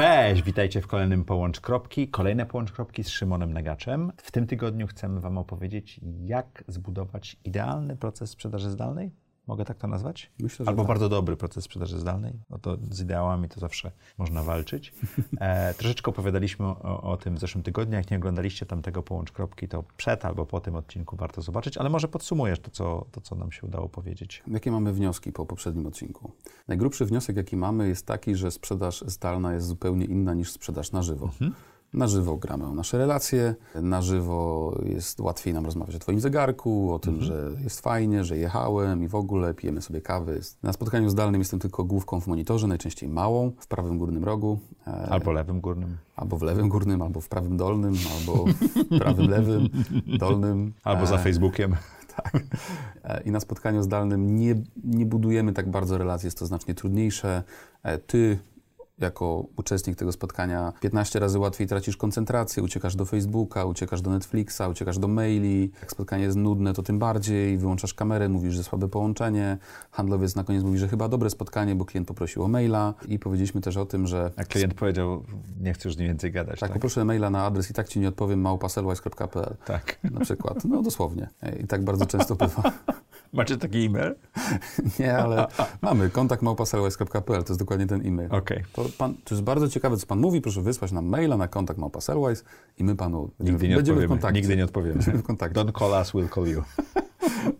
Cześć, witajcie w kolejnym Połącz Kropki. Kolejne Połącz Kropki z Szymonem Negaczem. W tym tygodniu chcemy Wam opowiedzieć, jak zbudować idealny proces sprzedaży zdalnej. Mogę tak to nazwać? Myślę, Albo tak. bardzo dobry proces sprzedaży zdalnej. No to z ideałami to zawsze można walczyć. E, troszeczkę opowiadaliśmy o, o tym w zeszłym tygodniu. Jak nie oglądaliście tamtego Połącz Kropki, to przed albo po tym odcinku warto zobaczyć, ale może podsumujesz to, co, to, co nam się udało powiedzieć. Jakie mamy wnioski po poprzednim odcinku? Najgrubszy wniosek, jaki mamy, jest taki, że sprzedaż zdalna jest zupełnie inna niż sprzedaż na żywo. Na żywo gramy o nasze relacje, na żywo jest łatwiej nam rozmawiać o Twoim zegarku, o tym, że jest fajnie, że jechałem i w ogóle pijemy sobie kawy. Na spotkaniu zdalnym jestem tylko główką w monitorze, najczęściej małą, w prawym górnym rogu. e, Albo lewym górnym, Albo w lewym górnym, albo w prawym dolnym, albo w prawym lewym dolnym. albo za E, Facebookiem. Tak. E, I na spotkaniu zdalnym nie, nie budujemy tak bardzo relacji, jest to znacznie trudniejsze. Ty, jako uczestnik tego spotkania, 15 razy łatwiej tracisz koncentrację, uciekasz do Facebooka, uciekasz do Netflixa, uciekasz do maili. Jak spotkanie jest nudne, to tym bardziej. Wyłączasz kamerę, mówisz, że słabe połączenie. Handlowiec na koniec mówi, że chyba dobre spotkanie, bo klient poprosił o maila. I powiedzieliśmy też o tym, że A klient powiedział, nie chcę już z nim więcej gadać. tak, Tak, poproszę maila na adres i tak ci nie odpowiem, małpaselwise.pl tak. na przykład. No dosłownie. I tak bardzo często bywa. Macie taki e-mail? Nie, ale mamy kontakt małpaselwise.pl, to jest dokładnie ten e-mail. Okej. To, pan, to jest bardzo ciekawe, co pan mówi. Proszę wysłać nam maila na kontakt małpaselwise i my panu Nigdy nie będziemy w odpowiemy. kontakcie. Nigdy nie odpowiemy. Będziemy w kontakcie. Don't call us, we'll call you.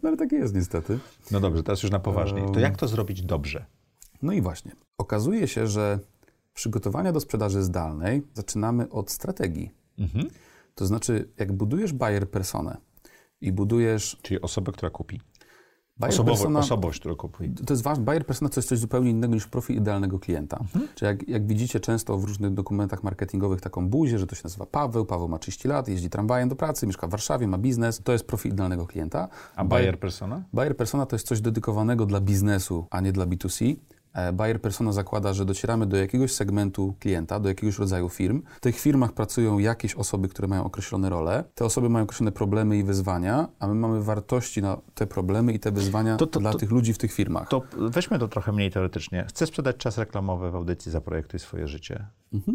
No ale tak jest niestety. No dobrze, teraz już na poważnie. To jak to zrobić dobrze? No i właśnie. Okazuje się, że przygotowania do sprzedaży zdalnej zaczynamy od strategii. Mhm. To znaczy, jak budujesz buyer personę i budujesz Czyli osobę, która kupi. Buyer Osobowo, persona, Osobowość, która kupi. To jest ważne. Buyer persona to jest coś zupełnie innego niż profil idealnego klienta. Mhm. Czyli jak, jak widzicie często w różnych dokumentach marketingowych taką buzię, że to się nazywa Paweł, Paweł ma 30 lat, jeździ tramwajem do pracy, mieszka w Warszawie, ma biznes. To jest profil idealnego klienta. A buyer persona? Buyer persona to jest coś dedykowanego dla biznesu, a nie dla B2C. E, Buyer persona zakłada, że docieramy do jakiegoś segmentu klienta, do jakiegoś rodzaju firm. W tych firmach pracują jakieś osoby, które mają określone role. Te osoby mają określone problemy i wyzwania, a my mamy wartości na te problemy i te wyzwania To- to- dla to- tych ludzi w tych firmach. To weźmy to trochę mniej teoretycznie. Chcę sprzedać czas reklamowy w audycji Zaprojektuj swoje życie.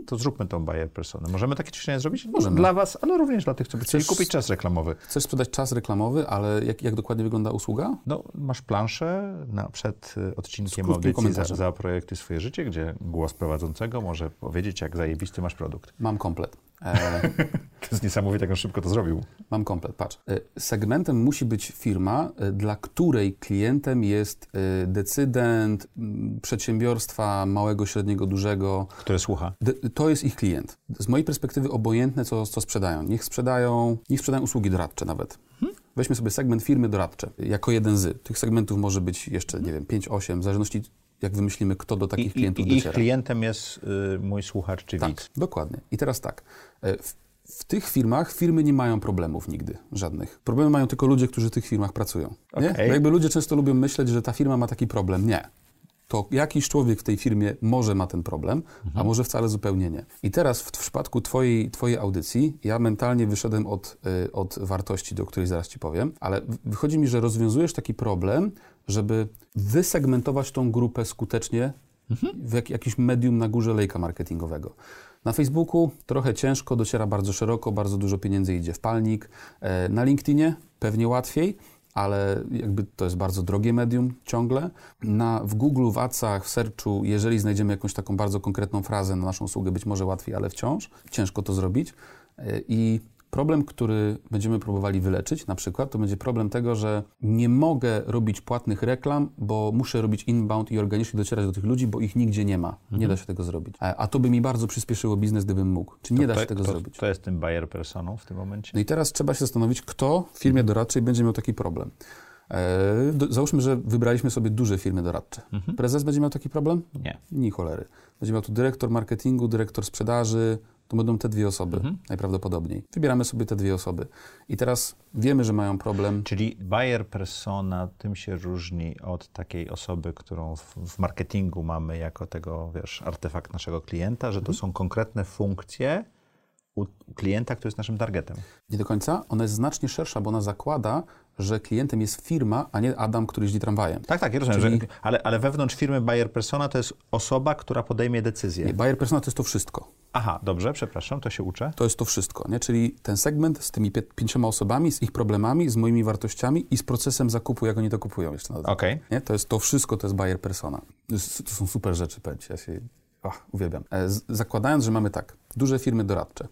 To zróbmy tą buyer personę. Możemy takie ćwiczenie zrobić? Możemy. Dla was, ale również dla tych, co by chcieli kupić czas reklamowy. Chcesz sprzedać czas reklamowy, ale jak, jak dokładnie wygląda usługa? No, masz planszę na, przed y, odcinkiem audycji za, komentarzem. Zaprojektuj swoje życie, gdzie głos prowadzącego może powiedzieć, jak zajebisty masz produkt. Mam komplet. E, To jest niesamowite, jak on szybko to zrobił. mam komplet, patrz. E, segmentem musi być firma, e, dla której klientem jest decydent, przedsiębiorstwa małego, średniego, dużego. Które słucha. To jest ich klient. Z mojej perspektywy obojętne, co, co sprzedają. Niech sprzedają, niech sprzedają usługi doradcze nawet. Weźmy sobie segment firmy doradcze, jako jeden z. Tych segmentów może być jeszcze, nie wiem, 5, 8, w zależności jak wymyślimy, kto do takich I, klientów i, ich dociera. klientem jest y, mój słuchacz czy Tak, widz. dokładnie. I teraz tak. E, W, w tych firmach firmy nie mają problemów nigdy, żadnych. Problemy mają tylko ludzie, którzy w tych firmach pracują. Nie? Bo jakby ludzie często lubią myśleć, że ta firma ma taki problem. Nie. To jakiś człowiek w tej firmie może ma ten problem, a może wcale zupełnie nie. I teraz w, w przypadku twojej, twojej audycji ja mentalnie wyszedłem od, y, od wartości, do której zaraz ci powiem, ale wychodzi mi, że rozwiązujesz taki problem, żeby wysegmentować tą grupę skutecznie w jak, jakimś medium na górze lejka marketingowego. Na Facebooku trochę ciężko, dociera bardzo szeroko, bardzo dużo pieniędzy idzie w palnik. E, Na LinkedInie pewnie łatwiej, ale jakby to jest bardzo drogie medium ciągle. Na, w Google, w Adsach, w Searchu, jeżeli znajdziemy jakąś taką bardzo konkretną frazę na naszą usługę, być może łatwiej, ale wciąż ciężko to zrobić. E, I problem, który będziemy próbowali wyleczyć, na przykład, to będzie problem tego, że nie mogę robić płatnych reklam, bo muszę robić inbound i organicznie docierać do tych ludzi, bo ich nigdzie nie ma. Nie da się tego zrobić. A to by mi bardzo przyspieszyło biznes, gdybym mógł. Czy nie da to, się tego to, zrobić? To jest tym buyer personą w tym momencie. No i teraz trzeba się zastanowić, kto w firmie doradczej będzie miał taki problem. E, do, załóżmy, że wybraliśmy sobie duże firmy doradcze. Prezes będzie miał taki problem? Nie. Ni cholery. Będzie miał tu dyrektor marketingu, dyrektor sprzedaży, to będą te dwie osoby najprawdopodobniej. Wybieramy sobie te dwie osoby. I teraz wiemy, że mają problem. Czyli buyer persona tym się różni od takiej osoby, którą w, w marketingu mamy jako tego, wiesz, artefakt naszego klienta, że to są konkretne funkcje u klienta, który jest naszym targetem. Nie do końca. Ona jest znacznie szersza, bo ona zakłada, że klientem jest firma, a nie Adam, który jeździ tramwajem. Tak, tak, ja rozumiem, Czyli- że, ale, ale wewnątrz firmy Bayer Persona to jest osoba, która podejmie decyzję. Nie, buyer persona to jest to wszystko. Aha, dobrze, przepraszam, to się uczę. To jest to wszystko, nie? Czyli ten segment z tymi pięcioma osobami, z ich problemami, z moimi wartościami i z procesem zakupu, jak oni to kupują jeszcze na dodatek. Okej. Nie? To jest to wszystko, to jest buyer persona. To, jest, to są super rzeczy, powiem ja się ach, uwielbiam. E, z, zakładając, że mamy tak, duże firmy doradcze,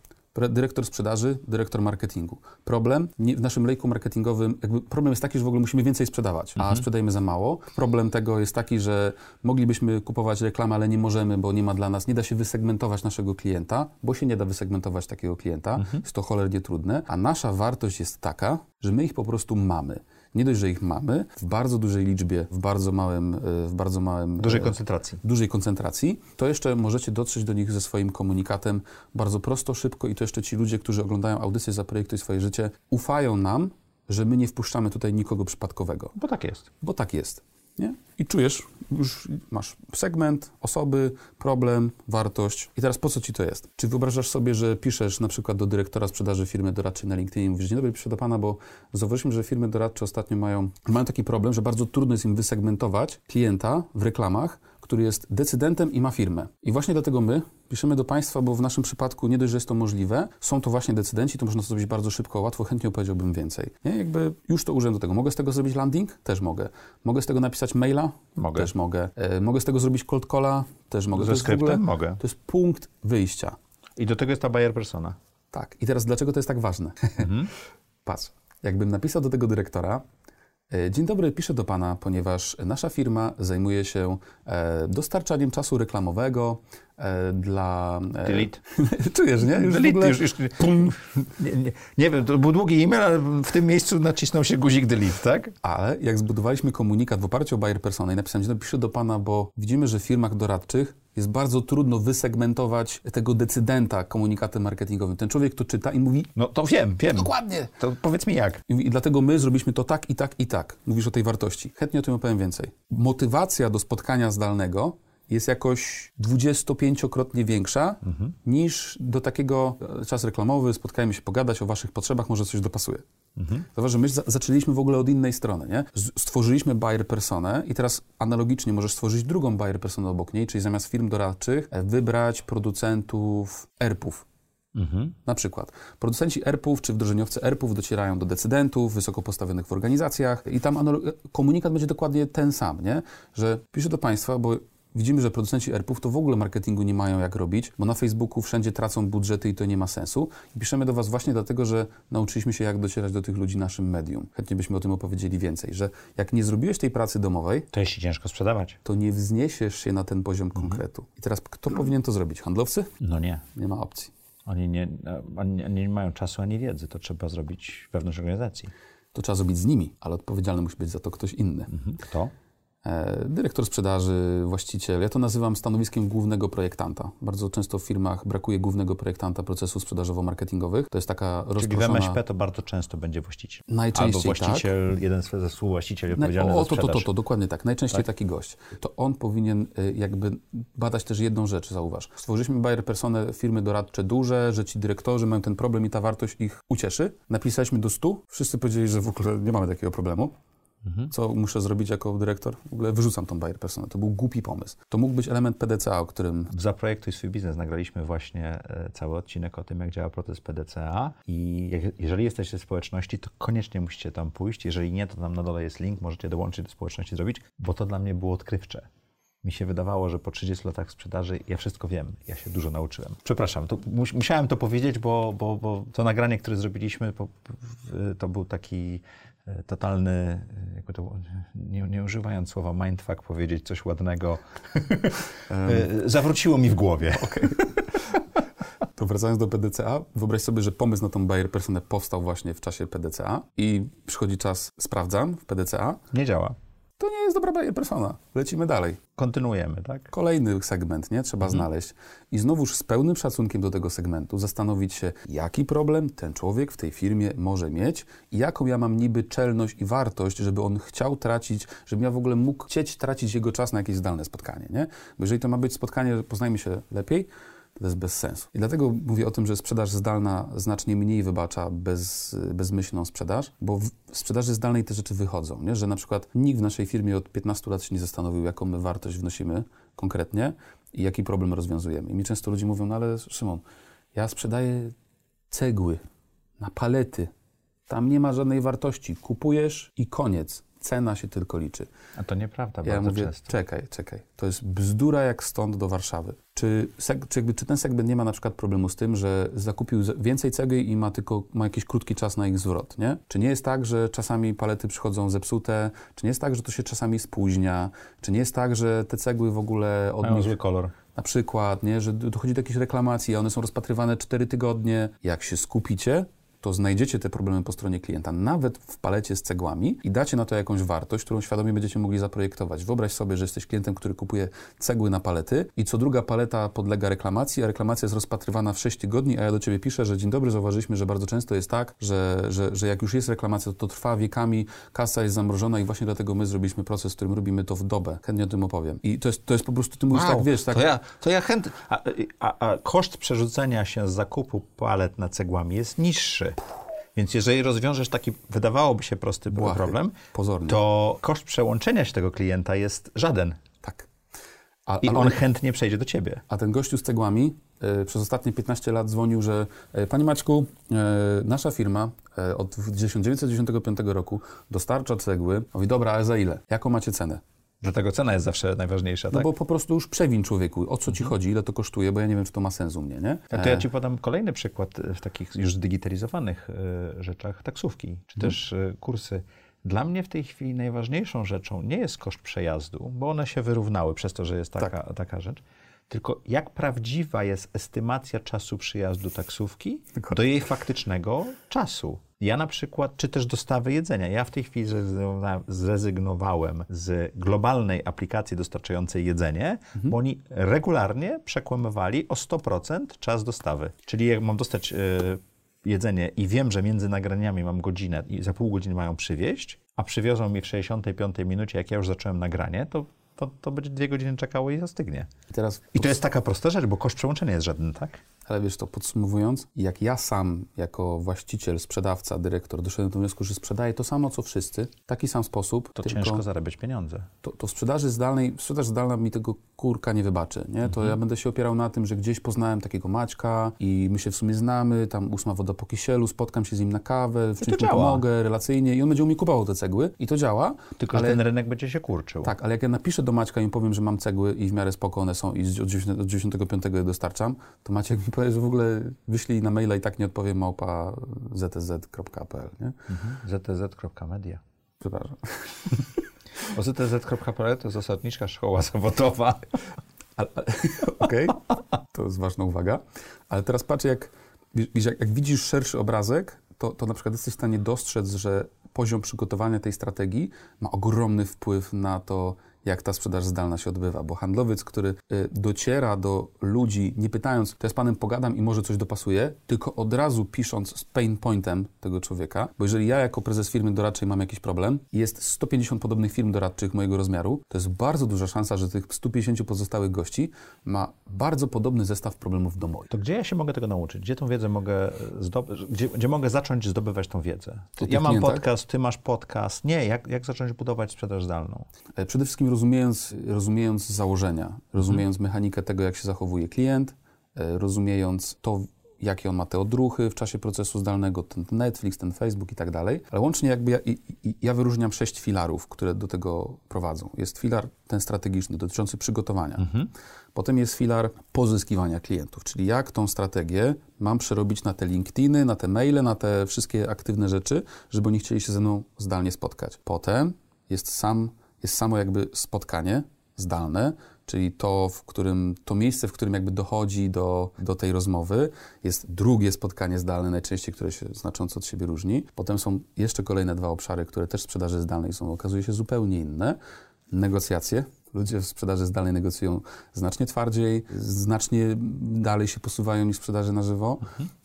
dyrektor sprzedaży, dyrektor marketingu. Problem nie, w naszym lejku marketingowym, problem jest taki, że w ogóle musimy więcej sprzedawać, a sprzedajemy za mało. Problem tego jest taki, że moglibyśmy kupować reklamę, ale nie możemy, bo nie ma dla nas, nie da się wysegmentować naszego klienta, bo się nie da wysegmentować takiego klienta. Jest to cholernie trudne, a nasza wartość jest taka, że my ich po prostu mamy. Nie dość, że ich mamy w bardzo dużej liczbie, w bardzo małym, e, w bardzo małym Dużej e, koncentracji. dużej koncentracji, to jeszcze możecie dotrzeć do nich ze swoim komunikatem bardzo prosto, szybko i to jeszcze ci ludzie, którzy oglądają audycję za projektu i swoje życie, ufają nam, że my nie wpuszczamy tutaj nikogo przypadkowego, Bo tak jest. bo tak jest. Nie? I czujesz, już masz segment, osoby, problem, wartość. I teraz po co ci to jest? Czy wyobrażasz sobie, że piszesz na przykład do dyrektora sprzedaży firmy doradczej na LinkedIn i mówisz, dzień dobry, piszę do pana, bo zauważyliśmy, że firmy doradcze ostatnio mają, mają taki problem, że bardzo trudno jest im wysegmentować klienta w reklamach, który jest decydentem i ma firmę. I właśnie dlatego my piszemy do Państwa, bo w naszym przypadku nie dość, że jest to możliwe, są to właśnie decydenci, to można to zrobić bardzo szybko, łatwo, chętnie opowiedziałbym więcej. Nie? Jakby już to użyłem do tego. Mogę z tego zrobić landing? Też mogę. Mogę z tego napisać maila? Mogę. Też mogę. E, mogę z tego zrobić cold calla? Też mogę. Ze skryptem? ogóle, Mogę. To jest punkt wyjścia. I do tego jest ta Bayer Persona. Tak. I teraz dlaczego to jest tak ważne? Mhm. Patrz, jakbym napisał do tego dyrektora, Dzień dobry, piszę do Pana, ponieważ nasza firma zajmuje się e, dostarczaniem czasu reklamowego e, dla... E, Delete. Czujesz, nie? Już Delete, ogóle... już, już, nie, nie, nie wiem, to był długi e-mail, ale w tym miejscu nacisnął się guzik delete, tak? Ale jak zbudowaliśmy komunikat w oparciu o Bayer Persona i napisałem, że piszę do Pana, bo widzimy, że w firmach doradczych jest bardzo trudno wysegmentować tego decydenta komunikatem marketingowym. Ten człowiek to czyta i mówi No to wiem, wiem. dokładnie. To powiedz mi jak. I, I dlatego my zrobiliśmy to tak i tak i tak. Mówisz o tej wartości. Chętnie o tym opowiem więcej. Motywacja do spotkania zdalnego jest jakoś 25-krotnie większa niż do takiego e, czas reklamowy, spotkajmy się pogadać o waszych potrzebach, może coś dopasuje. Zauważ, że my za zaczęliśmy w ogóle od innej strony, nie? Stworzyliśmy buyer personę i teraz analogicznie możesz stworzyć drugą buyer personę obok niej, czyli zamiast firm doradczych e, wybrać producentów ERP-ów. Na przykład producenci ERP-ów czy wdrożeniowcy ERP-ów docierają do decydentów wysoko postawionych w organizacjach i tam komunikat będzie dokładnie ten sam, nie? Że piszę do Państwa, bo widzimy, że producenci ERP-ów to w ogóle marketingu nie mają jak robić, bo na Facebooku wszędzie tracą budżety i to nie ma sensu. I piszemy do Was właśnie dlatego, że nauczyliśmy się jak docierać do tych ludzi naszym medium. Chętnie byśmy o tym opowiedzieli więcej, że jak nie zrobiłeś tej pracy domowej, To jest ciężko sprzedawać. to nie wzniesiesz się na ten poziom konkretu. I teraz kto powinien to zrobić? Handlowcy? No nie. Nie ma opcji. Oni nie, oni oni nie mają czasu ani wiedzy. To trzeba zrobić wewnątrz organizacji. To trzeba zrobić z nimi, ale odpowiedzialny musi być za to ktoś inny. Kto? E, dyrektor sprzedaży, właściciel. Ja to nazywam stanowiskiem głównego projektanta. Bardzo często w firmach brakuje głównego projektanta procesów sprzedażowo-marketingowych. To jest taka Czyli w rozproszona... MŚP to bardzo często będzie właściciel. Najczęściej Albo właściciel, jeden ze współwłaścicieli Na, odpowiedzialny o, za to, to, sprzedaż. to, to, dokładnie tak. Najczęściej taki gość. To on powinien y, jakby badać też jedną rzecz, zauważ. Stworzyliśmy Bayer Personę, firmy doradcze duże, że ci dyrektorzy mają ten problem i ta wartość ich ucieszy. Napisaliśmy do 100, wszyscy powiedzieli, że w ogóle nie mamy takiego problemu. Co muszę zrobić jako dyrektor? W ogóle wyrzucam tą Bayer Personę. To był głupi pomysł. To mógł być element PDCA, o którym Zaprojektuj swój biznes nagraliśmy właśnie e, cały odcinek o tym, jak działa proces PDCA i jak, jeżeli jesteście w społeczności, to koniecznie musicie tam pójść. Jeżeli nie, to tam na dole jest link, możecie dołączyć do społeczności zrobić, bo to dla mnie było odkrywcze. Mi się wydawało, że po 30 latach sprzedaży ja wszystko wiem. Ja się dużo nauczyłem. Przepraszam, to mus, musiałem to powiedzieć, bo, bo, bo to nagranie, które zrobiliśmy, to był taki e, totalny, e, jakby to nie, nie używając słowa mindfuck, powiedzieć coś ładnego, e, zawróciło mi w głowie. To wracając do PDCA, wyobraź sobie, że pomysł na tą Bayer Personę powstał właśnie w czasie PDCA i przychodzi czas, sprawdzam w PDCA, Nie działa. Jest dobra Persona. Lecimy dalej. Kontynuujemy, tak? Kolejny segment, nie? Trzeba znaleźć i znowuż z pełnym szacunkiem do tego segmentu zastanowić się, jaki problem ten człowiek w tej firmie może mieć i jaką ja mam niby czelność i wartość, żeby on chciał tracić, żebym ja w ogóle mógł chcieć tracić jego czas na jakieś zdalne spotkanie, nie? Bo jeżeli to ma być spotkanie, poznajmy się lepiej, to jest bez sensu. I dlatego mówię o tym, że sprzedaż zdalna znacznie mniej wybacza bez, bezmyślną sprzedaż, bo w sprzedaży zdalnej te rzeczy wychodzą, nie? że na przykład nikt w naszej firmie od 15 lat się nie zastanowił, jaką my wartość wnosimy konkretnie i jaki problem rozwiązujemy. I mi często ludzie mówią, no ale Szymon, ja sprzedaję cegły na palety, tam nie ma żadnej wartości, kupujesz i koniec cena się tylko liczy. A to nieprawda ja bardzo mówię, często. czekaj, czekaj, to jest bzdura jak stąd do Warszawy. Czy, czy, jakby, czy ten segment nie ma na przykład problemu z tym, że zakupił więcej cegły i ma tylko ma jakiś krótki czas na ich zwrot, nie? Czy nie jest tak, że czasami palety przychodzą zepsute? Czy nie jest tak, że to się czasami spóźnia? Czy nie jest tak, że te cegły w ogóle od Mają nich zły kolor. na przykład, nie, że dochodzi do jakichś reklamacji, a one są rozpatrywane 4 tygodnie. Jak się skupicie, to znajdziecie te problemy po stronie klienta, nawet w palecie z cegłami i dacie na to jakąś wartość, którą świadomie będziecie mogli zaprojektować. Wyobraź sobie, że jesteś klientem, który kupuje cegły na palety i co druga paleta podlega reklamacji, a reklamacja jest rozpatrywana w 6 tygodni, a ja do Ciebie piszę, że dzień dobry, zauważyliśmy, że bardzo często jest tak, że, że, że jak już jest reklamacja, to, to trwa wiekami, kasa jest zamrożona i właśnie dlatego my zrobiliśmy proces, w którym robimy to w dobę. Chętnie o tym opowiem. I to jest, to jest po prostu, Ty mówisz Wow, tak, wiesz, tak... To ja, to ja chętnie. A, a, a koszt przerzucenia się z zakupu palet na cegłami jest niższy. Więc jeżeli rozwiążesz taki, wydawałoby się prosty Błahy, problem, pozornie. to koszt przełączenia się tego klienta jest żaden. Tak. A, I on chętnie przejdzie do ciebie. A ten gościu z cegłami e, przez ostatnie 15 lat dzwonił, że e, Panie Maćku, e, nasza firma e, od 1995 roku dostarcza cegły. Mówi, dobra, ale za ile? Jaką macie cenę? Dlatego cena jest zawsze najważniejsza, No tak? bo po prostu już przewin człowieku, o co ci chodzi, ile to kosztuje, bo ja nie wiem, czy to ma sens u mnie, nie? A to ja E, ci podam kolejny przykład e, w takich już zdigitalizowanych e, rzeczach, taksówki, czy też e, kursy. Dla mnie w tej chwili najważniejszą rzeczą nie jest koszt przejazdu, bo one się wyrównały przez to, że jest taka, taka rzecz, tylko jak prawdziwa jest estymacja czasu przyjazdu taksówki do jej faktycznego czasu. Ja na przykład, czy też dostawy jedzenia. Ja w tej chwili zrezygnowa- zrezygnowałem z globalnej aplikacji dostarczającej jedzenie, bo oni regularnie przekłamywali o 100% czas dostawy. Czyli jak mam dostać e, jedzenie i wiem, że między nagraniami mam godzinę i za pół godziny mają przywieźć, a przywiozą mi w 65 minucie, jak ja już zacząłem nagranie, to, to, to będzie dwie godziny czekało i zastygnie. I teraz, I to jest taka prosta rzecz, bo koszt przełączenia jest żaden, tak? Ale wiesz to, podsumowując, jak ja sam jako właściciel, sprzedawca, dyrektor doszedłem do wniosku, że sprzedaję to samo, co wszyscy, w taki sam sposób, To tylko... ciężko zarabiać pieniądze. to, to w sprzedaży zdalnej, sprzedaż zdalna mi tego kurka nie wybaczy, nie? To ja będę się opierał na tym, że gdzieś poznałem takiego Maćka i my się w sumie znamy, tam ósma woda po kisielu, spotkam się z nim na kawę, w czymś mu pomogę relacyjnie i on będzie u mnie kupował te cegły i to działa. Tylko, ale, że ten rynek będzie się kurczył. Tak, ale jak ja napiszę do Maćka i powiem, że mam cegły i w miarę spoko one są i z- od 90 od 95 je dostarczam, to Maciek mi powie, że w ogóle wyślij na maila i tak nie odpowiem małpa ztz.pl, nie? Mhm. ztz.media. Przepraszam. Bo ztz.pl to zasadnicza szkoła zawodowa. Okej, to jest ważna uwaga. Ale teraz patrz, jak, widzisz, jak, jak widzisz szerszy obrazek, to, to na przykład jesteś w stanie dostrzec, że poziom przygotowania tej strategii ma ogromny wpływ na to, jak ta sprzedaż zdalna się odbywa. Bo handlowiec, który y, dociera do ludzi, nie pytając, to ja z panem pogadam i może coś dopasuje, tylko od razu pisząc z pain pointem tego człowieka, bo jeżeli ja jako prezes firmy doradczej mam jakiś problem i jest 150 podobnych firm doradczych mojego rozmiaru, to jest bardzo duża szansa, że tych 150 pozostałych gości ma bardzo podobny zestaw problemów do moich. To gdzie ja się mogę tego nauczyć? Gdzie tą wiedzę mogę zdobyć? Gdzie, gdzie mogę zacząć zdobywać tą wiedzę? To ja mam klientach? podcast, ty masz podcast. Nie, jak, jak zacząć budować sprzedaż zdalną? E, Przede wszystkim rozumiejąc, rozumiejąc założenia, rozumiejąc mechanikę tego, jak się zachowuje klient, e, rozumiejąc to, jakie on ma te odruchy w czasie procesu zdalnego, ten Netflix, ten Facebook i tak dalej. Ale łącznie jakby ja, i, i, ja wyróżniam sześć filarów, które do tego prowadzą. Jest filar ten strategiczny, dotyczący przygotowania. Potem jest filar pozyskiwania klientów, czyli jak tą strategię mam przerobić na te LinkedIny, na te maile, na te wszystkie aktywne rzeczy, żeby oni chcieli się ze mną zdalnie spotkać. Potem jest, sam, jest samo jakby spotkanie zdalne, czyli to, w którym, to miejsce, w którym jakby dochodzi do, do tej rozmowy. Jest drugie spotkanie zdalne, najczęściej, które się znacząco od siebie różni. Potem są jeszcze kolejne dwa obszary, które też w sprzedaży zdalnej są, okazuje się, zupełnie inne. Negocjacje. Ludzie w sprzedaży zdalnej negocjują znacznie twardziej, znacznie dalej się posuwają niż w sprzedaży na żywo.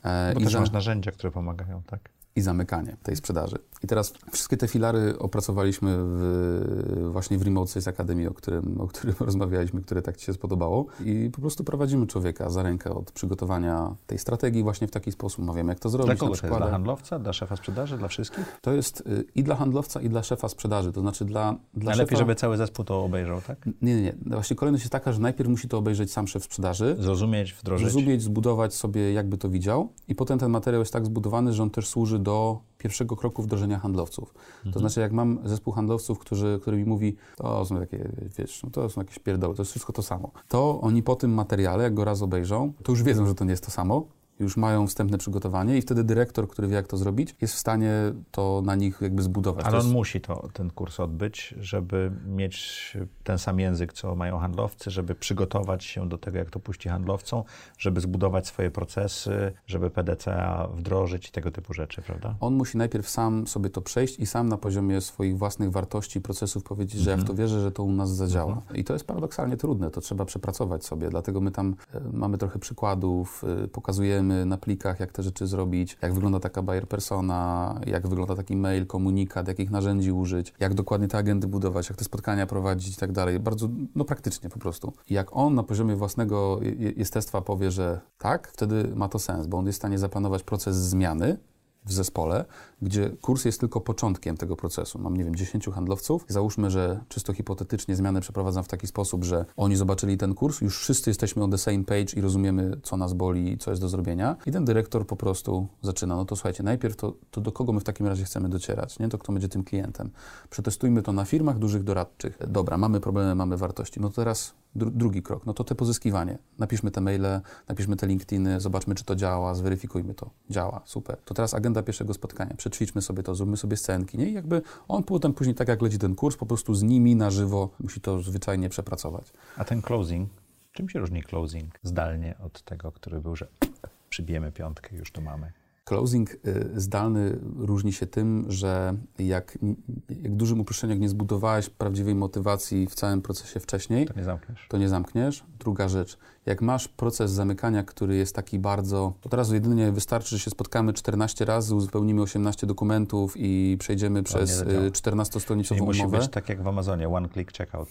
E, Bo i też masz narzędzia, które pomagają, tak? I zamykanie tej sprzedaży. I teraz wszystkie te filary opracowaliśmy w, właśnie w Remote Sales Academy, o którym, o którym rozmawialiśmy, które tak Ci się spodobało. I po prostu prowadzimy człowieka za rękę od przygotowania tej strategii właśnie w taki sposób. Mawiamy, jak to zrobić. Dla kogo to jest? Dla handlowca, dla szefa sprzedaży, dla wszystkich? To jest y, i dla handlowca, i dla szefa sprzedaży. To znaczy dla, dla Najlepiej, szefa... żeby cały zespół to obejrzał, tak? Nie, nie, nie. Właśnie kolejność jest taka, że najpierw musi to obejrzeć sam szef sprzedaży. Zrozumieć, wdrożyć. Zrozumieć, zbudować sobie, jakby to widział. I potem ten materiał jest tak zbudowany, że on też służy do pierwszego kroku wdrożenia handlowców. Mhm. To znaczy, jak mam zespół handlowców, którzy, który mi mówi, to są takie, wiesz, no to są jakieś pierdoły, to jest wszystko to samo. To oni po tym materiale, jak go raz obejrzą, to już wiedzą, że to nie jest to samo, już mają wstępne przygotowanie i wtedy dyrektor, który wie, jak to zrobić, jest w stanie to na nich jakby zbudować. Ale on jest... musi to, ten kurs odbyć, żeby mieć ten sam język, co mają handlowcy, żeby przygotować się do tego, jak to puści handlowcom, żeby zbudować swoje procesy, żeby PDCA wdrożyć i tego typu rzeczy, prawda? On musi najpierw sam sobie to przejść i sam na poziomie swoich własnych wartości, procesów powiedzieć, że mhm. ja w to mhm. wierzę, że to u nas zadziała. Mhm. I to jest paradoksalnie trudne, to trzeba przepracować sobie, dlatego my tam e, mamy trochę przykładów, e, na plikach, jak te rzeczy zrobić, jak wygląda taka buyer persona, jak wygląda taki mail, komunikat, jakich narzędzi użyć, jak dokładnie te agendy budować, jak te spotkania prowadzić i tak dalej. Bardzo, no praktycznie po prostu. I jak on na poziomie własnego jestestwa powie, że tak, wtedy ma to sens, bo on jest w stanie zaplanować proces zmiany, w zespole, gdzie kurs jest tylko początkiem tego procesu. Mam, nie wiem, 10 handlowców. Załóżmy, że czysto hipotetycznie zmianę przeprowadzam w taki sposób, że oni zobaczyli ten kurs, już wszyscy jesteśmy on the same page i rozumiemy, co nas boli i co jest do zrobienia. I ten dyrektor po prostu zaczyna, no to słuchajcie, najpierw to, to do kogo my w takim razie chcemy docierać, nie? To kto będzie tym klientem. Przetestujmy to na firmach dużych doradczych. Dobra, mamy problemy, mamy wartości. No to teraz Dru drugi krok, no to te pozyskiwanie. Napiszmy te maile, napiszmy te LinkedIny, zobaczmy, czy to działa, zweryfikujmy to. Działa, super. To teraz agenda pierwszego spotkania. Przećwiczmy sobie to, zróbmy sobie scenki, nie? I jakby on potem później, tak jak leci ten kurs, po prostu z nimi na żywo musi to zwyczajnie przepracować. A ten closing, czym się różni closing zdalnie od tego, który był, że przybijemy piątkę, już to mamy? Closing y, zdalny różni się tym, że jak, jak dużym uproszczeniem nie zbudowałeś prawdziwej motywacji w całym procesie wcześniej, to nie zamkniesz. To nie zamkniesz. Druga rzecz, jak masz proces zamykania, który jest taki bardzo, to teraz jedynie wystarczy, że się spotkamy 14 razy, uzupełnimy 18 dokumentów i przejdziemy przez 14-stronicową y, umowę. musi być tak jak w Amazonie, one click checkout.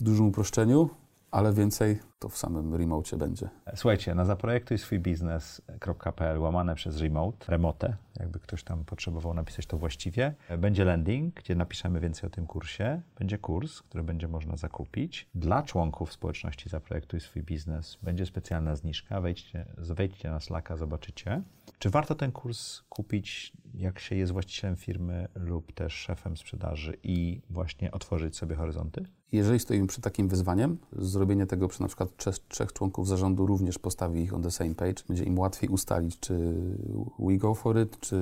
W dużym uproszczeniu, ale więcej to w samym remote będzie. Słuchajcie, na zaprojektuj swój biznes.pl łamane przez remote, remote, jakby ktoś tam potrzebował napisać to właściwie, będzie landing, gdzie napiszemy więcej o tym kursie. Będzie kurs, który będzie można zakupić. Dla członków społeczności Zaprojektuj swój biznes będzie specjalna zniżka. Wejdźcie, wejdźcie na Slacka, zobaczycie. Czy warto ten kurs kupić, jak się jest właścicielem firmy lub też szefem sprzedaży i właśnie otworzyć sobie horyzonty? Jeżeli stoimy przed takim wyzwaniem, zrobienie tego przy na przykład trzech, trzech członków zarządu również postawi ich on the same page, będzie im łatwiej ustalić, czy we go for it, czy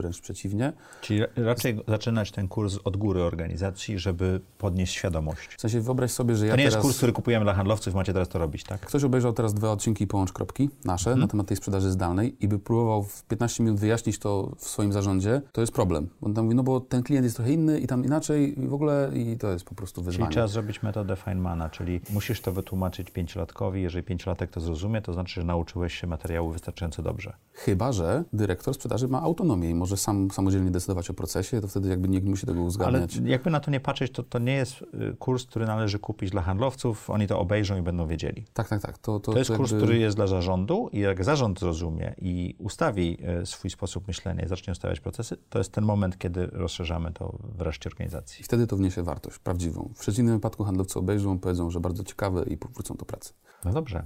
wręcz przeciwnie. Czyli raczej zaczynać ten kurs od góry organizacji, żeby podnieść świadomość. W sensie wyobraź sobie, że ja To nie teraz... jest kurs, który kupujemy dla handlowców, macie teraz to robić, tak? Ktoś obejrzał teraz dwa odcinki Połącz Kropki, nasze, hmm. na temat tej sprzedaży zdalnej i by próbował w 15 minut wyjaśnić to w swoim zarządzie, to jest problem. Bo on tam mówi, no bo ten klient jest trochę inny i tam inaczej i w ogóle i to jest po prostu wyzwanie. Czyli trzeba zrobić metodę Feynmana, czyli musisz to wytłumaczyć pięciolatkowi, jeżeli pięciolatek to zrozumie, to znaczy, że nauczyłeś się materiału wystarczająco dobrze. Chyba, że dyrektor sprzedaży ma autonomię i może sam samodzielnie decydować o procesie, to wtedy jakby nikt nie musi tego uzgadniać. Ale jakby na to nie patrzeć, to, to nie jest y, kurs, który należy kupić dla handlowców, oni to obejrzą i będą wiedzieli. Tak, tak, tak. To, to, to jest kurs, który jest dla zarządu i jak zarząd zrozumie i ustawi y, swój sposób myślenia i zacznie ustawiać procesy, to jest ten moment, kiedy rozszerzamy to w reszcie organizacji. I wtedy to wniesie wartość prawdziwą. W przeciwnym wypadku handlowcy obejrzą, powiedzą, że bardzo ciekawe i powrócą do pracy. No dobrze.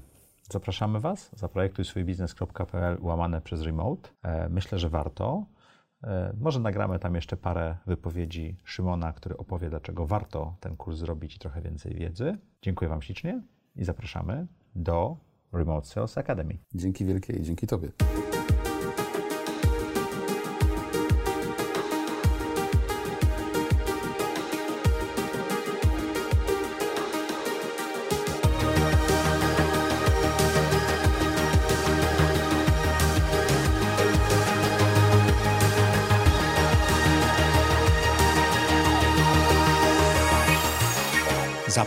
Zapraszamy Was. Zaprojektuj swój biznes.pl łamane przez remote. E, myślę, że warto. E, może nagramy tam jeszcze parę wypowiedzi Szymona, który opowie, dlaczego warto ten kurs zrobić i trochę więcej wiedzy. Dziękuję Wam ślicznie i zapraszamy do Remote Sales Academy. Dzięki wielkie i dzięki Tobie.